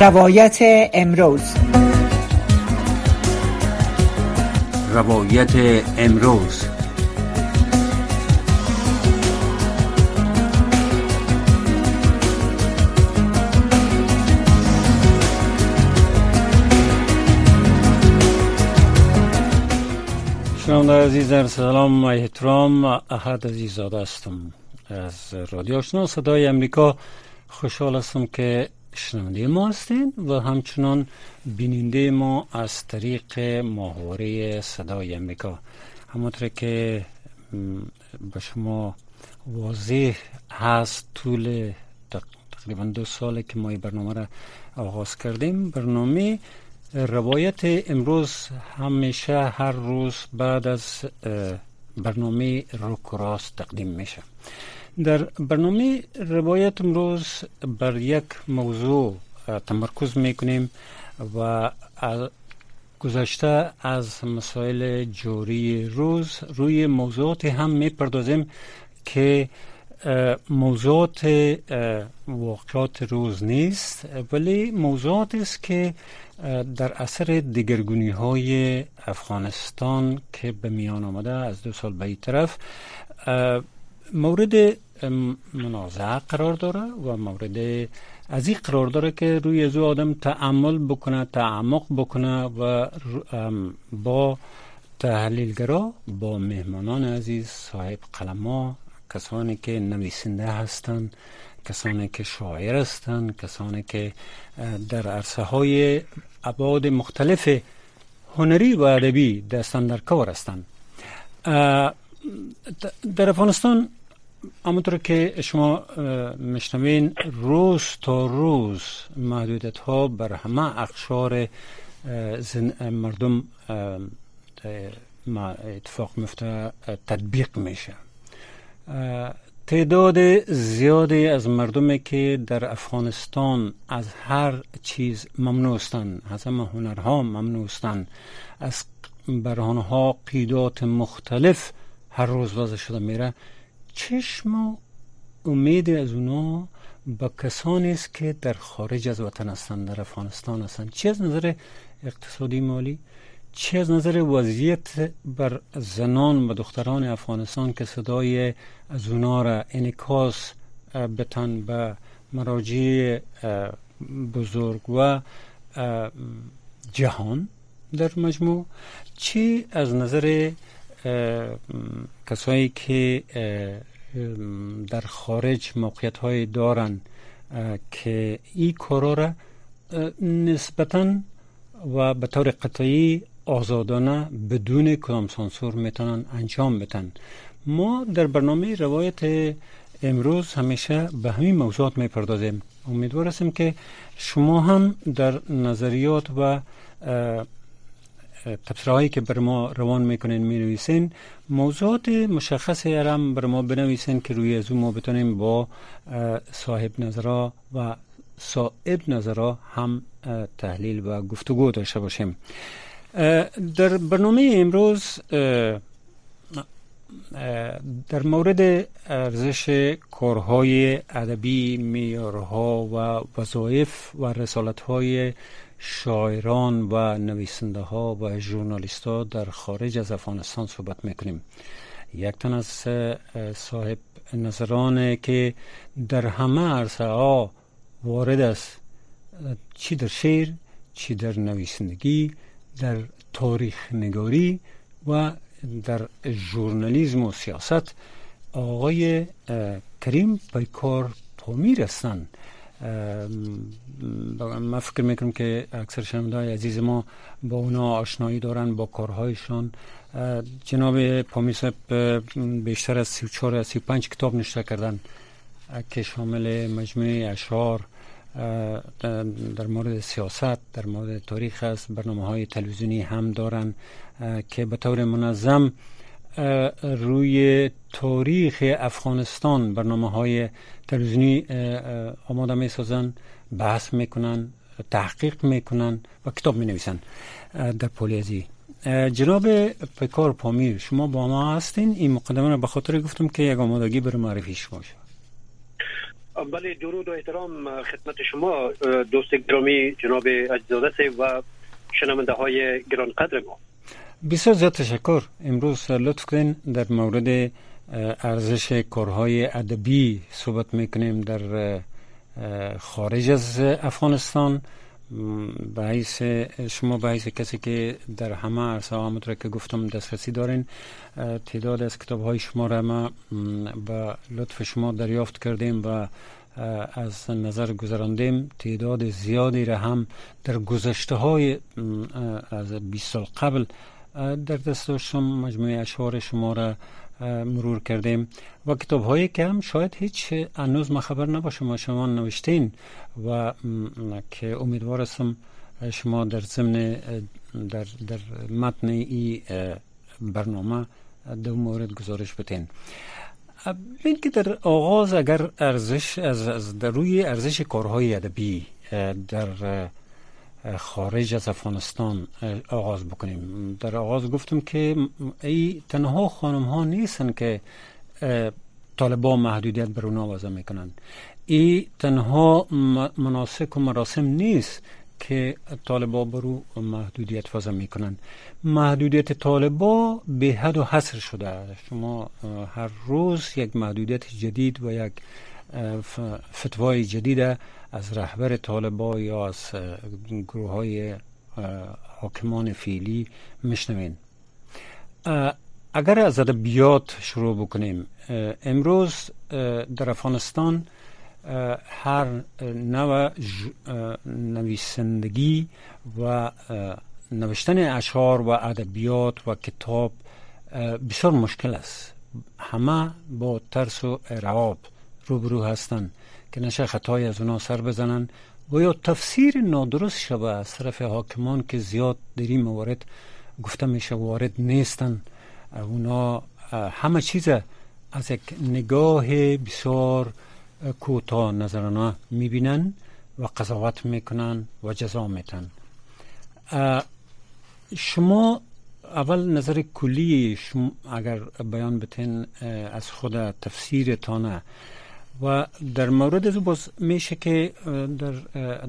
روایت امروز. روایت امروز. شنونده عزیز در سلام و احترام. احد عزیزاده هستم. از رادیو آشنا صدای امریکا. خوشحال هستم که شنونده ما هستین و همچنان بیننده ما از طریق ماهواره صدای امریکا. همونطور که به شما واضح هست طول تقریبا دو ساله که ما این برنامه را آغاز کردیم. برنامه روایت امروز همیشه هر روز بعد از برنامه روکراس تقدیم میشه. در برنامه روایت امروز بر یک موضوع تمرکز می‌کنیم و گذشته از مسائل جوری روز روی موضوعات هم می‌پردازیم که موضوعات واقعات روز نیست ولی موضوعات است که در اثر دیگرگونی های افغانستان که به میان آمده از دو سال به این طرف مورد منازعه قرار داره و مورد از این قرار داره که روی از آدم تعمل بکنه تعمق بکنه و با تحلیلگرا با مهمانان عزیز صاحب قلما کسانی که نویسنده هستند کسانی که شاعر هستند کسانی که در عرصه های ابعاد مختلف هنری و ادبی دستن در کار هستند در افغانستان همونطور که شما مشنوین روز تا روز محدودیت ها بر همه اقشار مردم اتفاق میفته تطبیق میشه. تعداد زیادی از مردمی که در افغانستان از هر چیز ممنوع هستند از همه هنرها ممنوع هستند از برهانها قیدات مختلف هر روز وضع شده میره. چشم و امید از اونا با کسانی است که در خارج از وطن هستند در افغانستان هستند چه از نظر اقتصادی مالی؟ چه از نظر وضعیت بر زنان و دختران افغانستان که صدای از اونا را انکاس بتن به مراجع بزرگ و جهان در مجموع. چی از نظر کسایی که در خارج موقعیت های دارن که این کارا را نسبتا و به طور قطعی آزادانه بدون کدام سانسور می‌تونن انجام بدن. ما در برنامه روایت امروز همیشه به همین موضوعات می‌پردازیم. امیدوار هستیم که شما هم در نظریات و تبصره که بر ما روان می‌کنین می نویسین موضوعات مشخص هم بر ما بنویسین که روی از ما بتونیم با صاحب نظرها و صاحب نظرها هم تحلیل و گفتگو داشته باشیم. در برنامه امروز در مورد ارزش کارهای ادبی میارها و وظایف و رسالتهای شاعران و نویسنده ها و ژورنالیست ها در خارج از افغانستان صحبت می‌کنیم. یک تن از صاحب نظران که در همه عرصه ها وارد است چی در شعر چی در نویسندگی در تاریخ نگاری و در ژورنالیسم و سیاست آقای کریم پیکار پامیر هستند من فکر می‌کنم که اکثر شنونده عزیز ما با اونا آشنایی دارن با کارهایشان. جناب پامیسب بیشتر از 34 از 35 کتاب نشته کردن. که شامل مجموعه اشعار در مورد سیاست در مورد تاریخ است. برنامه های تلویزیونی هم دارن که به طور منظم روی تاریخ افغانستان برنامه های تلویزیونی آماده می سازن بحث می‌کنن تحقیق می‌کنن و کتاب می نویسن در پولیزی جناب پیکار پامیر شما با ما هستین؟ این مقدمه رو به خاطر گفتم که یک آمادگی برای معرفی شما شد. بله درود و احترام خدمت شما دوست گرامی جناب اجزاده و شنونده های گرانقدر ما. بسیار زیاد تشکر. امروز لطف کنین در مورد ارزش کارهای ادبی صحبت می‌کنیم در خارج از افغانستان. به شما به کسی که در همه عرصه همونطور که گفتم دسترسی دارین تعداد از کتاب های شما را ما با لطف شما دریافت کردیم و از نظر گذراندیم تعداد زیادی را هم در گذشته های از 20 سال قبل در دست داشتم مجموعه اشعار شما را مرور کردیم. و کتاب هایی که هم شاید هیچ انوز ما خبر نباشه ما شما نوشتین و که امیدوار هستم شما در ضمن در, در متن ای برنامه دو مورد گزارش بتین. بین که در آغاز اگر ارزش از, از در روی ارزش کارهای ادبی در خارج از افغانستان آغاز بکنیم. در آغاز گفتم که ای تنها خانم ها نیستن که طالبا محدودیت بر اونا وضع می‌کنن ای تنها مناسک و مراسم نیست که طالبا برو محدودیت وضع می‌کنن محدودیت طالبا به حد و حصر شده شما هر روز یک محدودیت جدید و یک فتوای جدید از رهبر طالبا یا از گروه های حاکمان فیلی مشنوین اگر از ادبیات شروع بکنیم امروز در افغانستان هر نوع نویسندگی و نوشتن اشعار و ادبیات و کتاب بسیار مشکل است. همه با ترس و اعراب روبرو هستند. که نشه خطای از اونا سر بزنن و یا تفسیر نادرست شوه از طرف حاکمان که زیاد در این موارد گفته میشه وارد نیستن. اونا همه چیز از یک نگاه بسیار کوتاه نظرانه می‌بینن و قضاوت می‌کنن و جزا میتن. شما اول نظر کلی شما اگر بیان بتین از خود تفسیرتانه و در مورد از باز میشه که در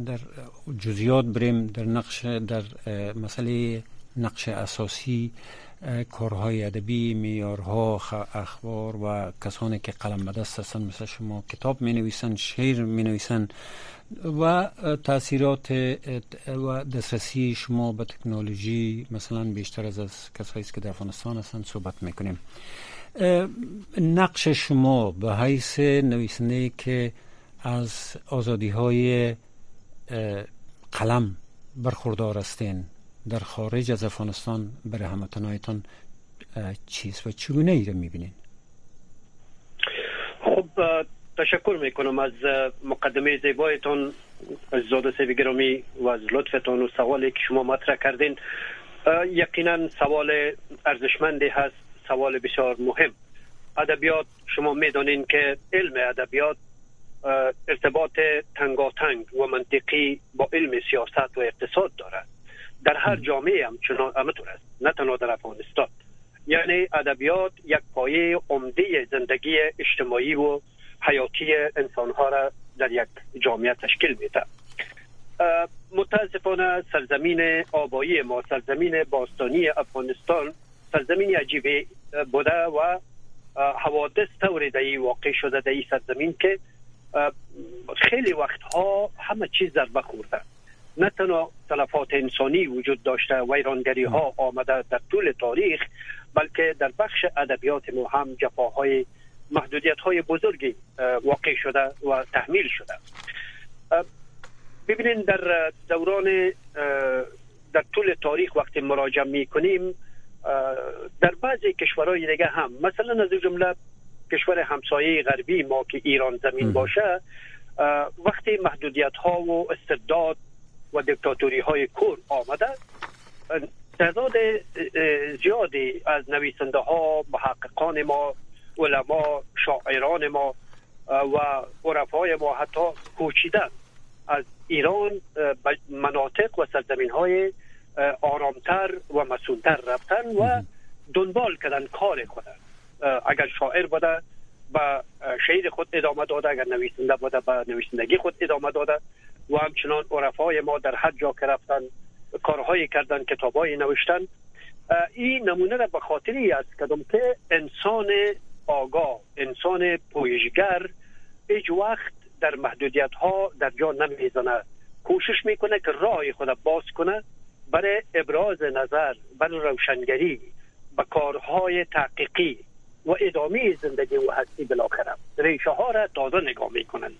در جزیات بریم در نقش در مسئله نقش اساسی کارهای ادبی میارها اخبار و کسانی که قلم به دست هستن مثل شما کتاب می نویسن شعر می نویسن و تاثیرات و دسترسی شما به تکنولوژی مثلا بیشتر از از کسایی که در افغانستان هستن صحبت می‌کنیم. نقش شما به حیث نویسنده که از آزادی های قلم برخوردار هستین در خارج از افغانستان برای همتنایتان چیست و چگونه ای را می‌بینین؟ خب تشکر می‌کنم از مقدمه زیبایتان از زاده سیبی گرامی و از لطفتان و سوالی که شما مطرح کردین. یقینا سوال ارزشمندی هست. سوال بسیار مهم. ادبیات شما می‌دانین که علم ادبیات ارتباط تنگاتنگ و منطقی با علم سیاست و اقتصاد دارد. در هر جامعه هم چنان است نه تنها در افغانستان. یعنی ادبیات یک پایه عمده زندگی اجتماعی و حیاتی انسان ها را در یک جامعه تشکیل میده متاسفانه سرزمین آبایی ما سرزمین باستانی افغانستان سرزمین عجیبی بوده و حوادث طوری در واقع شده در این سرزمین که خیلی وقتها همه چیز ضربه خورده. نه تنها تلفات انسانی وجود داشته ویرانگری ها آمده در طول تاریخ بلکه در بخش ادبیات ما هم جفاهای محدودیت های بزرگی واقع شده و تحمیل شده. ببینید در دوران در طول تاریخ وقتی مراجعه می کنیم در بعضی کشورهای دیگه هم مثلا از جمله کشور همسایه غربی ما که ایران زمین باشه وقتی محدودیت ها و استبداد و دیکتاتوری های کور آمده تعداد زیادی از نویسنده ها محققان ما علما شاعران ما و عرفای ما حتی کوچیدن از ایران به مناطق و سرزمین های آرامتر و مسئولتر رفتن و دنبال کردن کار کنن اگر شاعر بوده به شعر خود ادامه داده اگر نویسنده بوده به نویسندگی خود ادامه داده و همچنان عرفای ما در حد جا که رفتن کارهایی کردن کتابایی نوشتن. این نمونه را به خاطری است کدام که انسان آگاه انسان پویشگر هیچ وقت در محدودیت ها در جا نمی‌زنه کوشش می‌کنه که راه خود باز کنه برای ابراز نظر برای روشنگری به کارهای تحقیقی و ادامه زندگی و هستی بالاخره. ریشه ها را تازه نگاه می‌کنن.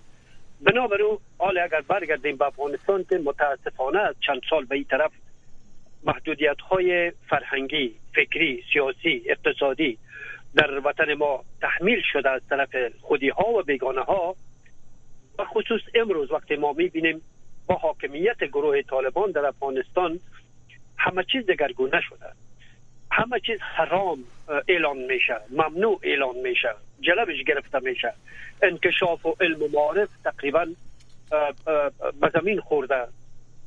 بنابراین حال اگر برگردیم به افغانستان که متاسفانه چند سال به این طرف محدودیت های فرهنگی فکری سیاسی اقتصادی در وطن ما تحمیل شده از طرف خودی ها و بیگانه ها و خصوص امروز وقتی ما می‌بینیم با حاکمیت گروه طالبان در افغانستان همه چیز دگرگونه شده. همه چیز حرام اعلان میشه ممنوع اعلان میشه جلبش گرفته میشه. انکشاف و علم و معارف تقریبا به زمین خورده.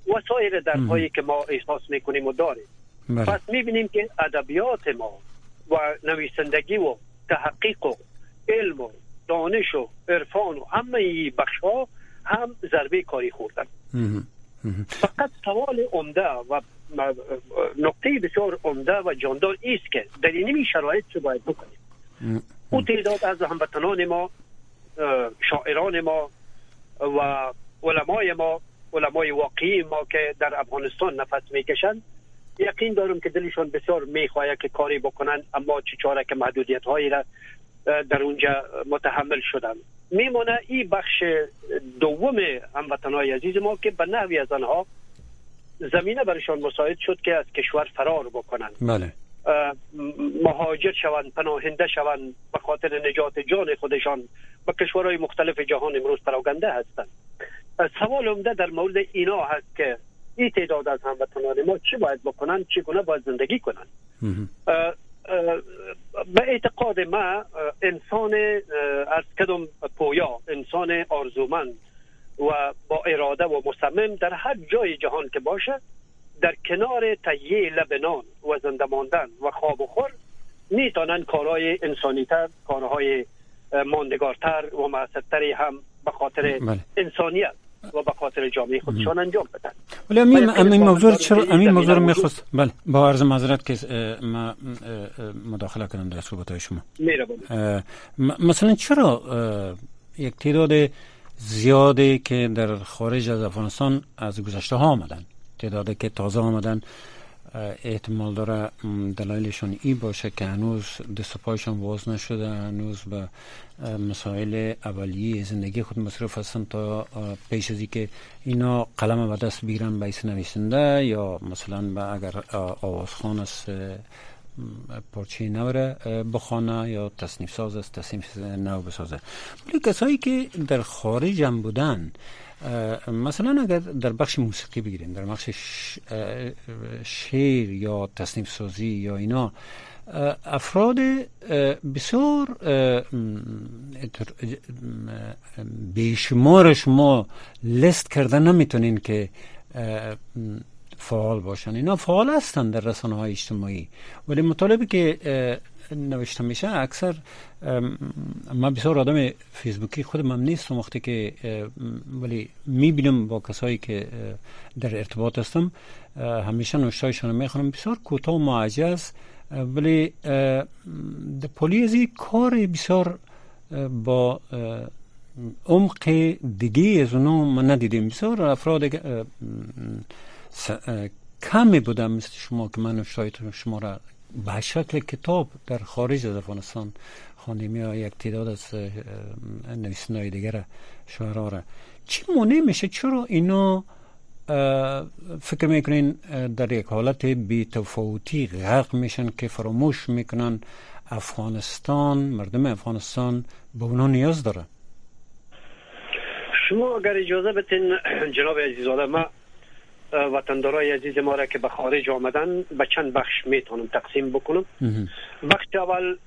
و سایر درهایی که ما احساس می‌کنیم و داریم. بله. پس می‌بینیم که ادبیات ما و نویسندگی و تحقیق و علم و دانش و عرفان و همه بخش ها هم ضربه کاری خوردن. فقط سوال عمده و نقطه بسیار عمده و جاندار است که در این شرایط چه باید بکنیم. او تعداد از هموطنان ما شاعران ما و علمای ما علمای واقعی ما که در افغانستان نفس می‌کشند یقین دارم که دلشان بسیار می‌خواهد که کاری بکنن اما چه چاره که محدودیت هایی را در اونجا متحمل شدن. میمونه این بخش دوم هموطنهای عزیز ما که به نحوی از آنها زمینه برشان مساعد شد که از کشور فرار بکنن بله. مهاجر شوند پناهنده شوند به خاطر نجات جان خودشان به کشورهای مختلف جهان امروز پراگنده هستند. سوال عمده در مورد اینا هست که این تعداد از هموطنان ما چی باید بکنن چگونه باید زندگی کنن به اعتقاد ما انسان از کدوم پویا انسان آرزومند و با اراده و مصمم در هر جای جهان که باشه در کنار تهیه لبنان و زنده ماندن و خواب و خور می‌تونن کارهای انسانیتر کارهای ماندگارتر و معصدتری هم به خاطر بله. انسانیت و به خاطر جامعه خودشان انجام بدن. ولی امین امین موضوع چرا امین موضوع رو می‌خواست بله با عرض معذرت که ما مداخله کردم در صحبت های شما مثلا چرا یک تعداد زیادی که در خارج از افغانستان از گذشته ها آمدن تعدادی که تازه آمدن احتمال داره دلایلشون ای باشه که هنوز دست پایشان باز نشده هنوز به مسائل اولیه زندگی خود مصروف هستن تا پیش از که اینا قلم به دست بگیرن به نویسنده یا مثلا به اگر آوازخان است پارچه نوره بخانه یا تصنیف ساز است تصنیف نو بسازه ولی کسایی که در خارج هم بودن مثلا اگر در بخش موسیقی بگیریم در بخش شعر یا تصنیف سازی یا اینا افراد بسیار بیشمار شما لست کردن نمی‌تونین که فعال باشن. اینا فعال هستن در رسانه های اجتماعی. ولی مطالبی که نوشته میشه اکثر من بسیار آدم فیسبوکی خودم هم نیستم وقتی که ولی می‌بینم با کسایی که در ارتباط هستم همیشه نوشتایشان می‌خونم. بسیار کوتاه و معجز ولی در پولی از کار بسیار با عمق دیگه از اونو من ندیدیم بسیار افراد کمی بودم مثل شما که من شاید شما را به شکل کتاب در خارج از افغانستان خواندیم یا یک تعداد از نویسنهای دیگر شعرها را. چی مانع میشه؟ چرا اینا فکر می‌کنین در یک حالت بی تفاوتی غرق میشن که فراموش می‌کنن افغانستان مردم افغانستان به اونا نیاز داره شما اگر اجازه بتین جناب عزیزاده ما وطندارای عزیز ما را که به خارج آمدن به چند بخش می‌تونم تقسیم بکنم. بخش اول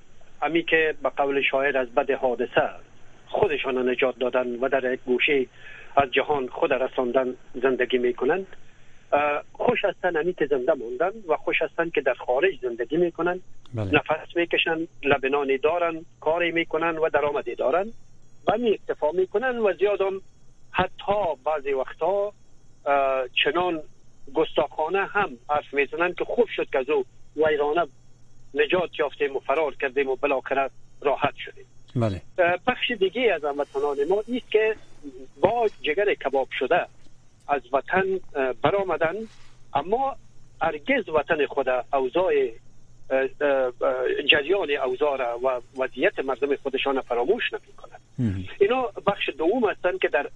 امی که به قول شاعر از بد حادثه خودشان نجات دادن و در یک گوشه از جهان خود رساندن زندگی می‌کنند. خوش هستن همی که زنده موندن و خوش هستن که در خارج زندگی می‌کنن. بله. نفس می‌کشن لبنانی دارن کاری می‌کنن و درآمدی دارن. و می اکتفا می‌کنن و زیادم حتی بعضی وقتا چنان گستاخانه هم حرف می‌زنن که خوب شد که از او ویرانه نجات یافتیم و فرار کردیم و بالاخره راحت شدیم. بله. بخش دیگه از هموطنان ما نیست که با جگر کباب شده از وطن برآمدن اما هرگز وطن خود اوضاع جریان اوضاع و وضعیت مردم خودشان فراموش نمی کنند اینا بخش دوم هستند که در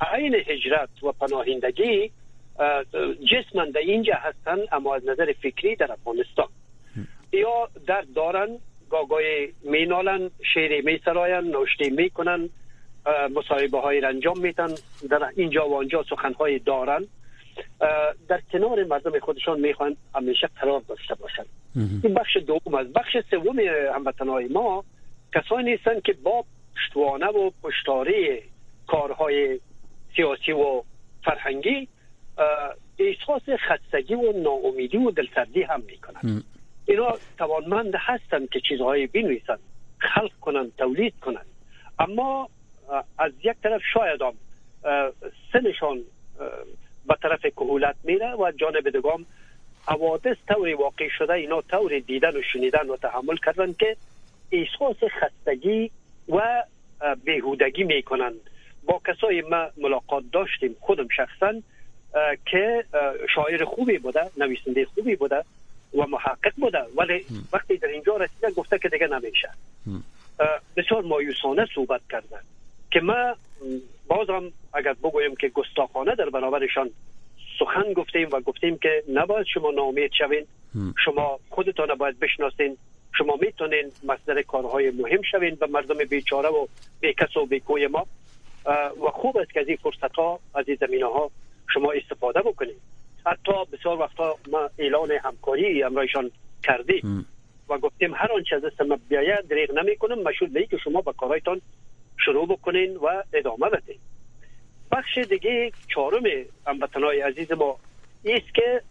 عین هجرت و پناهندگی جسمن در اینجا هستند اما از نظر فکری در افغانستان. یا در دارن گاگای مینالن شیر می سراین نوشته می‌کنن مصاحبه های انجام میتن در اینجا و آنجا سخن های دارن در کنار مردم خودشان می‌خوان همیشه قرار داشته باشند. این بخش دوم است. بخش سوم هموطنهای ما کسانی هستند که با پشتوانه و پشتاره کارهای سیاسی و فرهنگی احساس خستگی و ناامیدی و دلسردی هم می‌کنند اینا توانمند هستند که چیزهایی بنویسند خلق کنند تولید کنند اما از یک طرف شاید هم سنشان به طرف کهولت میره و جانب دگام حوادث طوری واقع شده اینا طور دیدن و شنیدن و تحمل کردن که احساس خستگی و بهودگی می‌کنند با کسای ما ملاقات داشتیم خودم شخصا که شاعر خوبی بوده نویسنده خوبی بوده و محقق بوده. ولی وقتی در اینجا رسیدن گفته که دیگه نمیشه. بسیار مایوسانه صحبت کردن که ما بازم اگر بگویم که گستاخانه در برابرشان سخن گفتیم و گفتیم که نباید شما نامید شوین شما خودتان باید بشناسین شما می‌تونین مصدر کارهای مهم شوین به مردم بیچاره و بیکس و بیکوی ما. و خوب است که از این فرصت ها از این زمینه ها شما استفاده بکنید. حتی بسیار وقتا ما اعلان همکاری امرایشان کردیم و گفتیم هر آنچه از دست ما بیاید دریغ نمی کنم مشهود به که شما به کارهایتان شروع بکنین و ادامه بدین. بخش دیگه چهارم هموطنای عزیز ما است که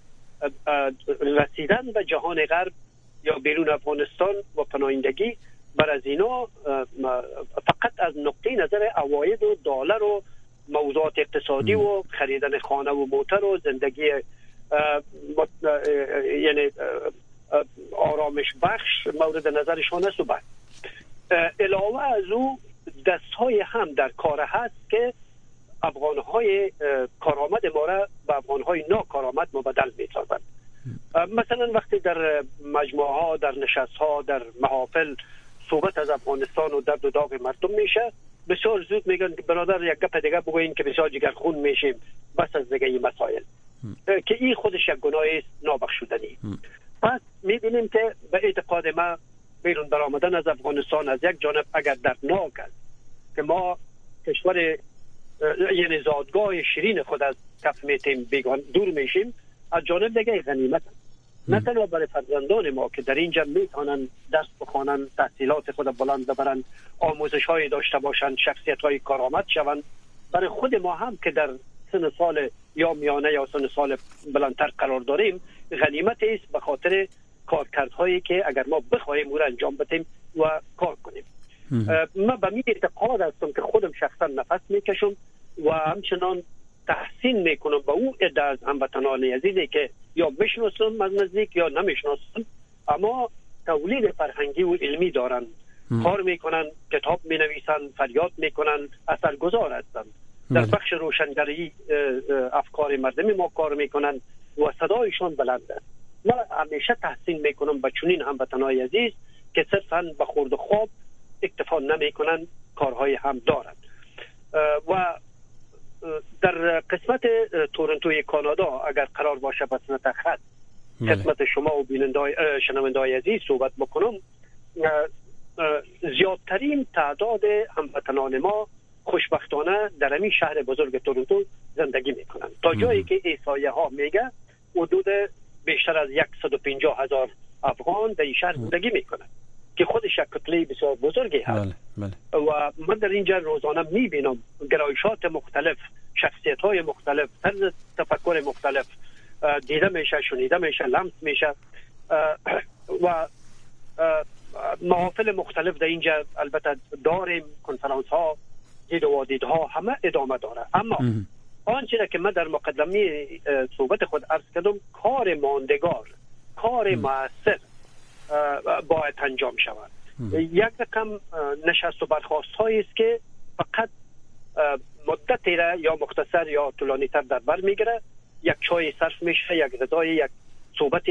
رسیدن به جهان غرب یا بیرون افغانستان و پناهندگی بر از اینا فقط از نقطه نظر اواید و دلار و موضوعات اقتصادی و خریدن خانه و موتر و زندگی یعنی آرامش بخش مورد نظرشان است و بعد. علاوه از او دست های هم در کار هست که افغان های کارآمد ما را به افغان های ناکارآمد مبدل می سازند مثلا وقتی در مجموعه ها در نشست ها در محافل صحبت از افغانستان و درد و داغ مردم میشه. بسیار زود میگن که برادر یک گپ دیگه بگوین که بسیار جگر خون میشیم. بس از دیگه مسائل. که این خودش یک گناه است نابخشودنی. پس می‌بینیم که به اعتقاد ما بیرون برآمدن از افغانستان از یک جانب اگر دردناک است که ما کشور یعنی زادگاه شیرین خود از کف میتیم بیگان دور میشیم از جانب دیگه غنیمت نه تنها برای فرزندان ما که در اینجا می‌تونن دست بخوانن تحصیلات خود بلند ببرن آموزش های داشته باشن شخصیت های کارآمد شوند برای خود ما هم که در سن سال یا میانه یا سن سال بلندتر قرار داریم غنیمت است به خاطر کارکردهایی که اگر ما بخواهیم او را انجام بدیم و کار کنیم. من به می اعتقاد هستم که خودم شخصا نفس می‌کشم و همچنان تحسین می‌کنم به او عده از هموطنان عزیزی که یا بشناسم از نزدیک یا نمی‌شناسم اما تولید فرهنگی و علمی دارن کار می‌کنن کتاب می نویسن فریاد می‌کنن اثرگذار هستند. در بله. بخش روشنگری افکار مردمی ما کار می‌کنن و صدایشان بلند است. من همیشه تحسین می‌کنم به چنین هموطنای عزیز که صرفا به خورد خواب اکتفا نمی‌کنن کارهای هم دارند. و در قسمت تورنتوی کانادا اگر قرار باشه به صنعت خط بله. قسمت شما و شنوندای عزیز صحبت بکنم زیادترین تعداد هموطنان ما خوشبختانه در همین شهر بزرگ تورنتو زندگی می‌کنند. تا جایی که ایسایه ها میگه حدود بیشتر از 150 هزار افغان در این شهر زندگی می‌کنند که خودش یک کتله بسیار بزرگی هست. بله،. و من در اینجا روزانه می‌بینم گرایشات مختلف شخصیت های مختلف طرز تفکر مختلف. دیده میشه شنیده میشه لمس میشه. و محافل مختلف در اینجا البته داریم کنفرانس ها دید و ها همه ادامه داره. اما آنچه که من در مقدمه صحبت خود عرض کردم کار ماندگار کار موثر باید انجام شود. یک رقم نشست و برخواست هایی است که فقط مدت را یا مختصر یا طولانی تر در بر می‌گیره. یک چای صرف میشه یک غذای یک صحبت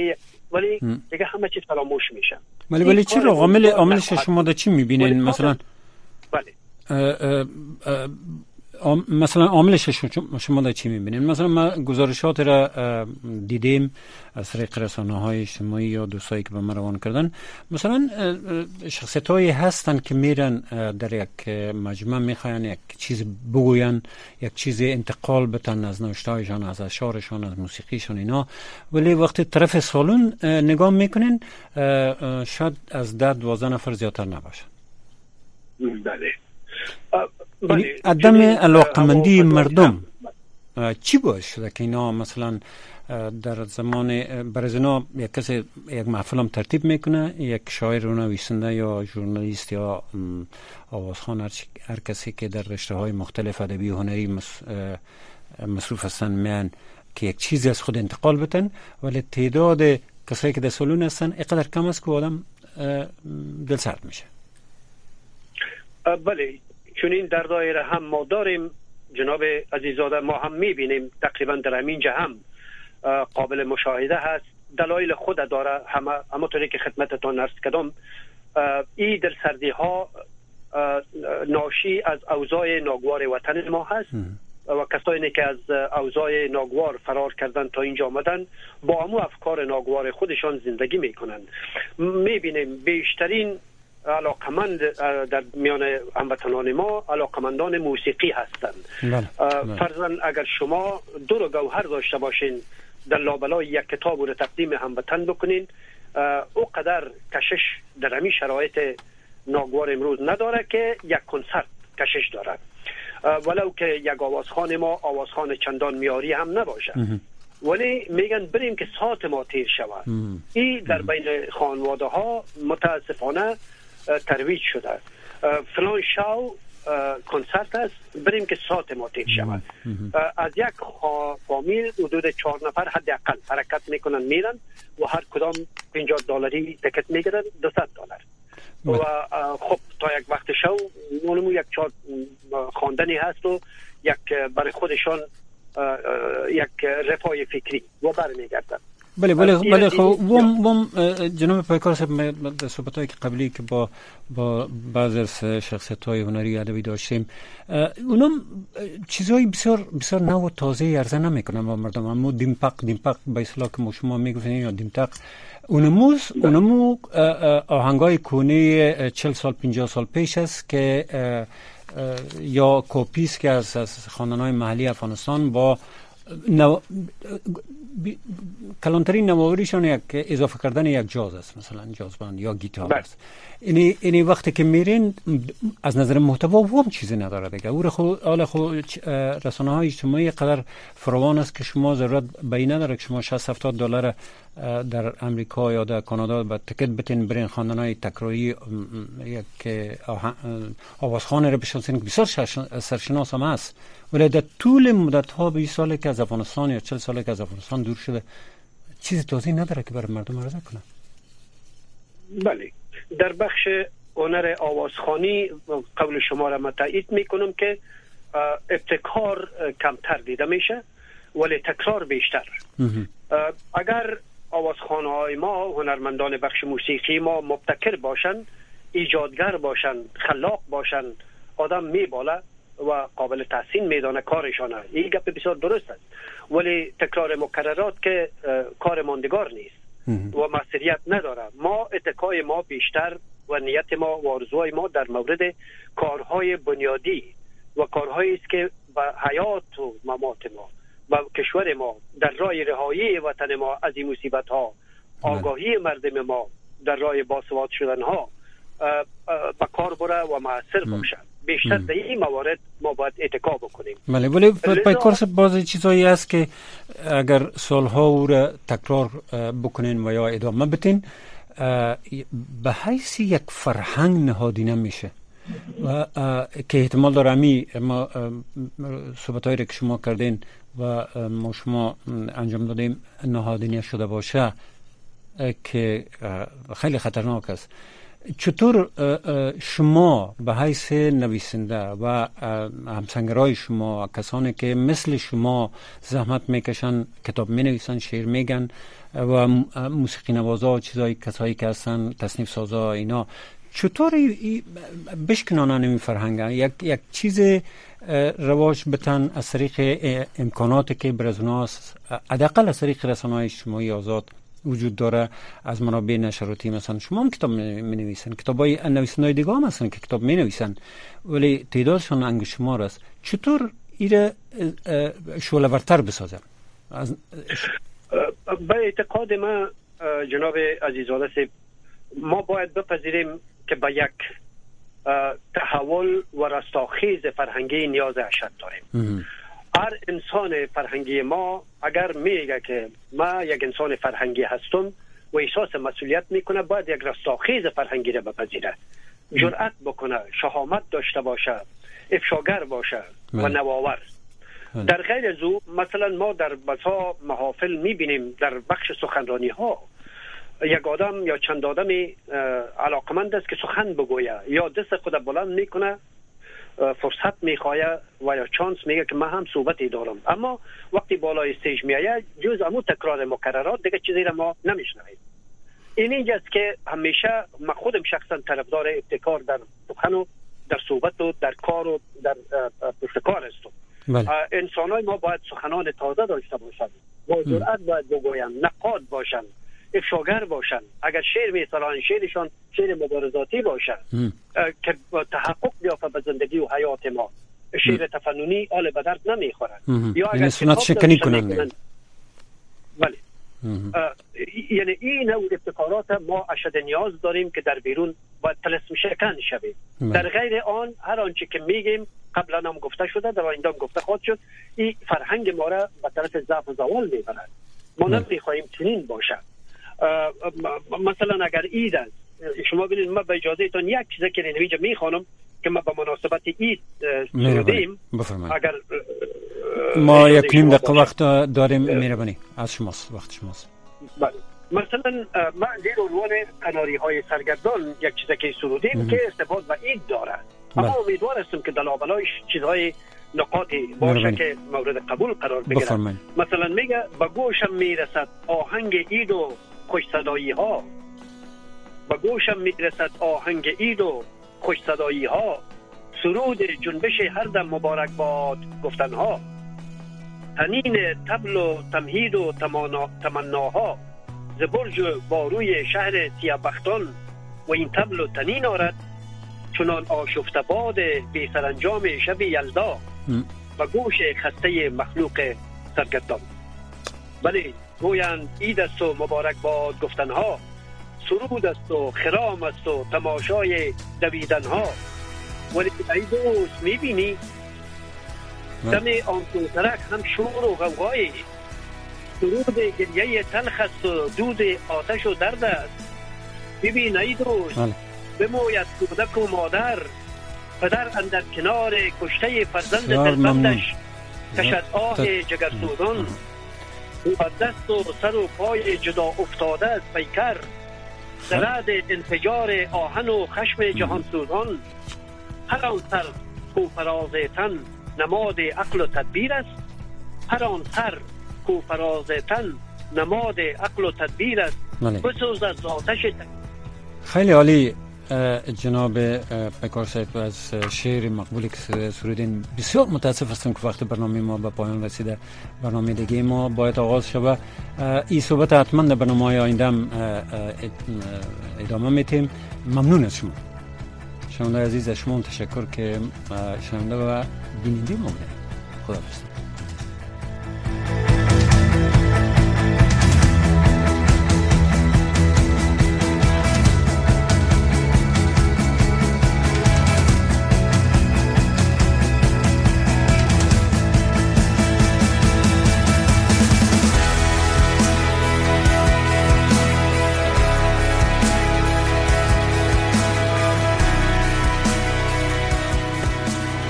ولی دیگه همه چیز فراموش میشه. ولی ولی چرا عامل عاملش شما در چی می‌بینین؟ مثلا؟ بله. مثلا عاملش شما در چی می‌بینید مثلا ما گزارشات را دیدیم از طریق رسانه های اجتماعی یا دوستایی که به ما روان کردن. مثلا شخصیت هایی هستن که میرن در یک مجمع می‌خواین یک چیز بگوین یک چیز انتقال بتن از نوشتهایشان از اشعارشان از موسیقیشان اینا. ولی وقتی طرف سالون نگاه می‌کنین شاید از ده دوازده نفر زیادتر نباشن. بله. یعنی عدم علاقمندی مردم. چی باعث شده که اینا مثلا در زمان برزنا یک کسی یک محفل هم ترتیب می‌کنه یک شاعر و نویسنده یا ژورنالیست یا آوازخان هر کسی که در رشته های مختلف ادبی و هنری مصروف هستن میان که یک چیزی از خود انتقال بتن ولی تعداد کسایی که در سالون هستن اقدر کم است که آدم دل سرد میشه. بله. چون این در دایره هم ما داریم. جناب عزیزاده ما هم می‌بینیم تقریبا در همین هم قابل مشاهده هست. دلایل خود داره همه همونطوری که خدمتتان ارز کردم ای در سردی ها ناشی از اوضاع ناگوار وطن ما هست و کسانی که از اوضاع ناگوار فرار کردن تا اینجا آمدن با همو افکار ناگوار خودشان زندگی می‌کنند. می‌بینیم بیشترین علاقمند در میان هموطنان ما علاقمندان موسیقی هستند. بله،. فرزن اگر شما دو رو گوهر داشته باشین در لابلای یک کتاب رو تقدیم هموطن بکنین او قدر کشش در همین شرایط ناگوار امروز نداره که یک کنسرت کشش دارد ولو که یک آوازخان ما آوازخان چندان میاری هم نباشه. ولی میگن بریم که ساعت ما تیر شود. این در بین خانواده ها متاسفانه ترویج شده. فلان شاو کنسرت است بریم که ساعت ما تیر شود. از یک فامیل حدود چهار نفر حداقل حرکت می‌کنن میرن و هر کدام 50 دلاری تکت می‌گیرن 200 دلار. و خب تا یک وقت شو معلومه یک چهار خواندنی هست و یک برای خودشان یک رفای فکری و برمیگردن. بله بله بله خب وم وم جناب پایکار صاحب در صحبت که قبلی که با با بعض از شخصیت های هنری ادبی داشتیم اونم چیزهای بسیار بسیار نو و تازه ارزه نمی‌کنن با مردم. اما دیمپق دیمپق به اصطلاح که شما می‌گفتین یا دیمتق اونموز اونمو آهنگای کونه 40 سال 50 سال پیش است که یا کوپیس که از, از های محلی افغانستان با نو... کلانترین نواوریشان یک اضافه کردن یک جاز است مثلا جاز بند یا گیتار بله. است. اینی اینی وقتی که میرین از نظر محتوا هم چیزی نداره دیگه. او خو حال خو رسانه های اجتماعی قدر فراوان است که شما ضرورت به نداره که شما 60 70 دلار در امریکا یا در کانادا با تکت بتین برین خواندن های تکراری یک آوازخانه رو بشناسین. که بسیار سرشناس هم است ولی در طول مدت ها 20 سال که از افغانستان یا 40 سال که از افغانستان دور شده چیز توضیح نداره که برای مردم عرضه کنه. بله. در بخش هنر آوازخانی قول شما را تایید می‌کنم که ابتکار کمتر دیده میشه ولی تکرار بیشتر. اگر آوازخانه های ما هنرمندان بخش موسیقی ما مبتکر باشند ایجادگر باشند خلاق باشند آدم میباله و قابل تحسین میدانه کارشانه این گپ بسیار درست است. ولی تکرار مکررات که کار ماندگار نیست و مسئولیت نداره. ما اتکای ما بیشتر و نیت ما و آرزوهای ما در مورد کارهای بنیادی و کارهایی است که به حیات و ممات ما و کشور ما در راه رهایی وطن ما از این مصیبت ها بله. آگاهی مردم ما در راه باسواد شدن ها به کار بره و موثر باشد. بیشتر در این موارد ما باید اتکا بکنیم. بله ولی پیکار بعضی چیزایی است که اگر سالها او را تکرار بکنین و یا ادامه بتین به حیث یک فرهنگ نهادینه میشه و که احتمال داره امی ما صحبت که شما کردین و ما شما انجام دادیم نهادینه شده باشه که خیلی خطرناک است. چطور شما به حیث نویسنده و همسنگرای شما کسانی که مثل شما زحمت می‌کشن کتاب می نویسن شعر میگن و موسیقی نوازا و چیزایی کسایی که هستن تصنیف سازا اینا چطور بشکنانن این فرهنگ؟ یک, یک چیز رواج بتن از طریق امکاناتی که بر از اوناست از طریق رسانه اجتماعی آزاد وجود داره از منابع نشراتی مثلا شما هم کتاب می نویسن کتاب های نویسنده دیگه هم هستن که کتاب می نویسن ولی تعدادشان انگ شمار است. چطور ایره شعله ورتر بسازن؟ به اعتقاد ما جناب عزیزاده ما باید بپذیریم که به یک تحول و رستاخیز فرهنگی نیاز اشد داریم. هر انسان فرهنگی ما اگر میگه که ما یک انسان فرهنگی هستم و احساس مسئولیت می‌کنه باید یک رستاخیز فرهنگی را بپذیره جرأت بکنه شهامت داشته باشه افشاگر باشه و بله. نواور بله. در غیر از او مثلا ما در بسا محافل می‌بینیم در بخش سخنرانی ها یک آدم یا چند آدمی علاقمند است که سخن بگویه یا دست خود بلند می‌کنه فرصت می‌خواه و یا چانس میگه که من هم صحبتی دارم. اما وقتی بالای استیج میایه جز امو تکرار مکررات دیگه چیزی را ما نمیشنویم. این اینجاست که همیشه من خودم شخصا طرفدار ابتکار در سخن و در صحبت و در کار و در پشت کار هستم. بله. انسان های ما باید سخنان تازه داشته باشند. با جرأت باید بگویم نقاد باشند. افشاگر باشن. اگر شعر میسران شعرشان شعر مبارزاتی باشن که تحقق بیافته به زندگی و حیات ما. شعر تفننی آل به درد نمی‌خورن یا اگر سنت شکنی کنن بله. یعنی این نوع ابتکارات ما اشد نیاز داریم که در بیرون باید تلسم شکن شویم. بله. در غیر آن هر آنچه که میگیم قبلا هم گفته شده در آینده هم گفته خواهد شد این فرهنگ ما را به طرف ضعف و زوال می‌برد. ما بله. نمی‌خواهیم چنین باشد. مثلا اگر اید است شما ببینید ما به اجازه تان یک چیز که اینجا می‌خوانم که ما به مناسبت اید سرودیم اگر ما یک نیم دقیقه وقت داریم میربانی از شماست وقت شماست. بله. مثلا ما زیر عنوان قناری های سرگردان یک چیز که سرودیم که ارتباط و اید داره اما بله. امیدوار هستم که در لابلایش چیزهای نقاطی باشه که مورد قبول قرار بگیرد مثلا میگه به گوشم می‌رسد آهنگ اید و خوش صدایی ها به گوشم می‌رسد آهنگ اید و خوش صدایی ها سرود جنبش هر دم مبارک باد گفتن ها تنین تبل و تمهید و تمناها. ز برج باروی شهر سیابختان و این تبل و تنین آرد چنان آشفت باد بی سرانجام شب یلدا. و گوش خسته مخلوق سرگردان. بله گویند اید است و مبارک باد گفتنها. سرود است و خرام است و تماشای دویدنها. ولی ای دوست می‌بینی؟ دم آن ترک هم شور و غوغایی سرود گریه تلخ است و دود آتش و درد است. ببین ای دوست بله. بموید کودک و مادر. پدر اندر کنار کشته فرزند دلبندش. کشد آه جگرسوزان. و دست و سر و پای جدا افتاده از پیکر. درد انفجار آهن و خشم جهان سوزان هر آن سر کو فراز تن نماد عقل و تدبیر است. هر آن سر کو فراز تن نماد عقل و تدبیر است. بله. بسوز از آتش خیلی عالی. جناب پکار صاحب از شعر مقبولی که سرودین بسیار متاسف هستم که وقت برنامه ما به پایان رسیده. برنامه دیگه ما باید آغاز شود. این صحبت حتما در برنامه های آینده ادامه میتیم ممنون از شما. شنونده عزیز از شما تشکر که شنونده و بیننده ما خدا بستم